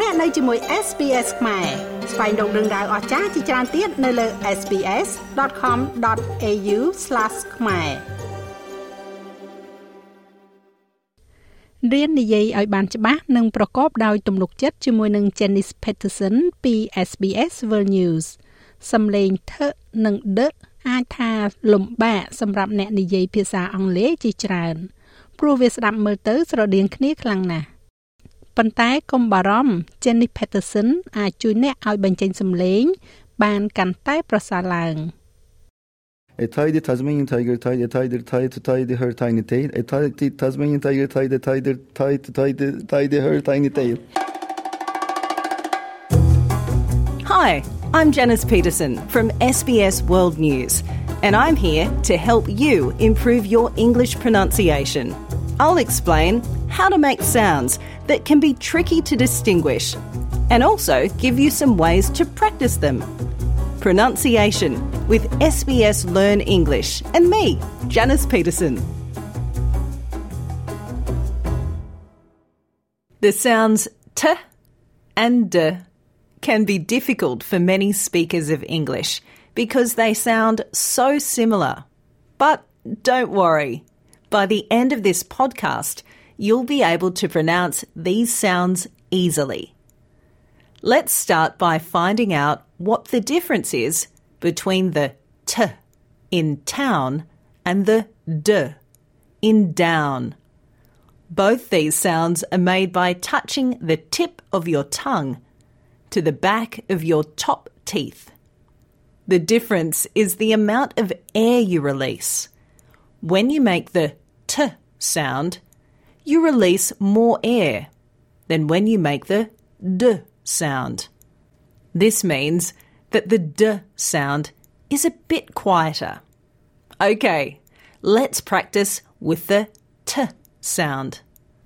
លោកអ្នកនៅជាមួយ SPS ខ្មែរស្វែងរកដឹងដៅអស្ចារ្យជាច្រើនទៀតនៅលើ SPS.com.au/ ខ្មែររៀននិយាយឲ្យបានច្បាស់និងប្រកបដោយទំនុកចិត្តជាមួយនឹង Janice Peterson ពី SBS World News សំឡេងថឹនិងដឹអាចថាលំបាកសម្រាប់អ្នកនិយាយភាសាអង់គ្លេសជាច្រើន ព្រោះវាស្ដាប់មើលទៅស្រដៀងគ្នាខ្លាំងណាស់ ប៉ុន្តែកុំបារម្ភ Jenny Peterson អាចជួយអ្នកឲ្យបញ្ចេញសំឡេងបានកាន់តែប្រសើរឡើង A tidy Tasmanian tiger tied a tiger tied to tidy her tiny tail. A tidy Tasmanian tiger tied a tiger tied to tidy, tidy her tiny tail. Hi, I'm Janice Peterson from SBS World News, and I'm here to help you improve your English pronunciation. I'll explain how to make sounds that can be tricky to distinguish and also give you some ways to practice them. Pronunciation with SBS Learn English and me, Janice Peterson. The sounds t and d can be difficult for many speakers of English because they sound so similar. But don't worry. By the end of this podcast, you'll be able to pronounce these sounds easily. Let's start by finding out what the difference is between the t in town and the d in down. Both these sounds are made by touching the tip of your tongue to the back of your top teeth. The difference is the amount of air you release. When you make the t sound, you release more air than when you make the d sound. This means that the d sound is a bit quieter. Okay, let's practice with the t sound.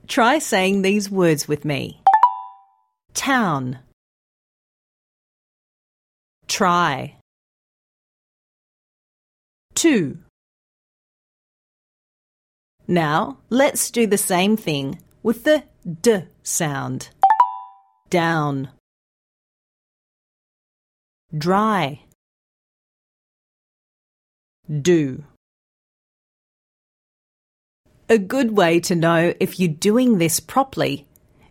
Try saying these words with me town, try, two. Now let's do the same thing with the d sound. Down, dry, do. A good way to know if you're doing this properly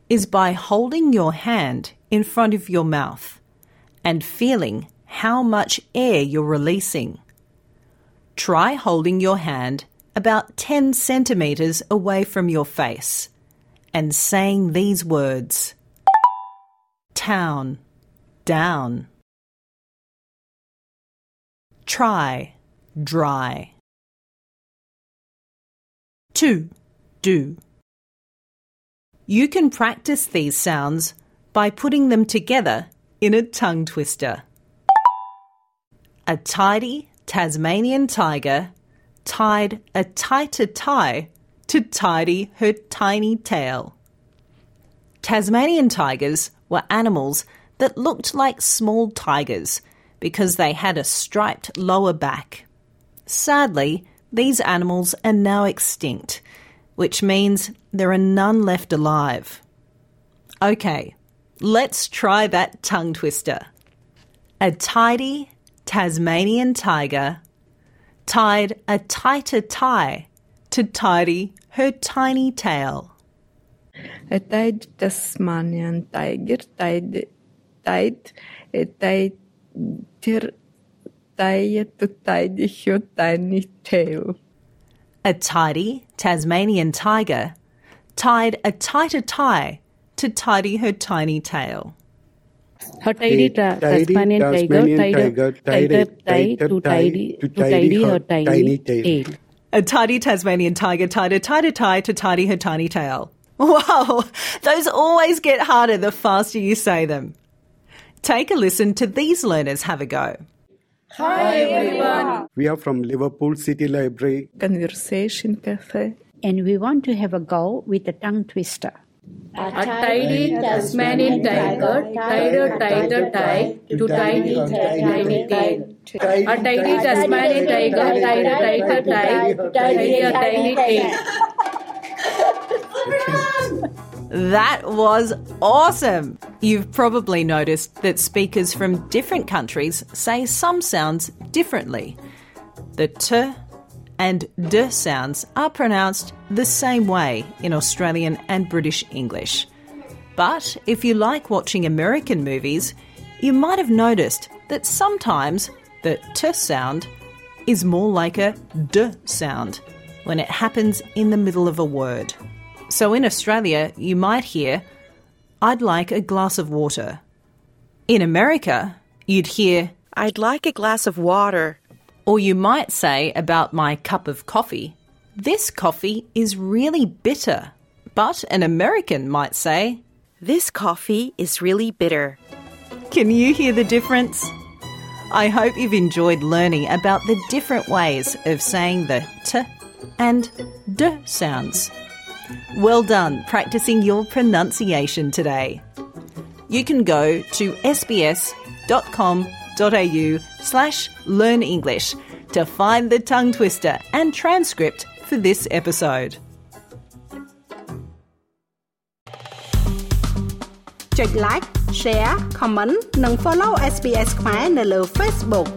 is by holding your hand in front of your mouth and feeling how much air you're releasing. Try holding your hand about 10 centimetres away from your face and saying these words town, down. Try, dry. To, do. You can practice these sounds by putting them together in a tongue twister. A tidy Tasmanian tiger tied a tighter tie to tidy her tiny tail. Tasmanian tigers were animals that looked like small tigers because they had a striped lower back. Sadly, these animals are now extinct, which means there are none left alive. Okay, let's try that tongue twister. A tidy Tasmanian tiger tied a tighter tie to tidy her tiny tail. A tied Tasmanian tiger tied, tied a tighter tie to tidy her tiny tail. A tidy Tasmanian tiger tied a tighter tie to tidy her tiny tail. Her tidy ta- Tasmanian tiger tied a tighter tie to tidy to tidy her tiny tail. A tidy Tasmanian tiger tied a tighter tie to tidy her tiny tail. Wow, those always get harder the faster you say them. Take a listen to these learners have a go. Hi everyone. We are from Liverpool City Library. Conversation cafe. And we want to have a go with a tongue twister. A tidy Tasmanian tiger tiger, tiger, tighter tie to tidy her tiny tail. A tidy Tasmanian tiger tied a tighter tie to tidy her tiny tail. That was awesome! You've probably noticed that speakers from different countries say some sounds differently. The t and d sounds are pronounced the same way in Australian and British English. But if you like watching American movies, you might have noticed that sometimes the t sound is more like a d sound when it happens in the middle of a word. So in Australia, you might hear, I'd like a glass of water. In America, you'd hear, I'd like a glass of water. Or you might say about my cup of coffee, this coffee is really bitter. But an American might say, This coffee is really bitter. Can you hear the difference? I hope you've enjoyed learning about the different ways of saying the t and d sounds. Well done practicing your pronunciation today. You can go to sbs.com.au slash learn English to find the tongue twister and transcript for this episode. ចុច like share comment និង follow SBS ខ្មែរនៅលើ Facebook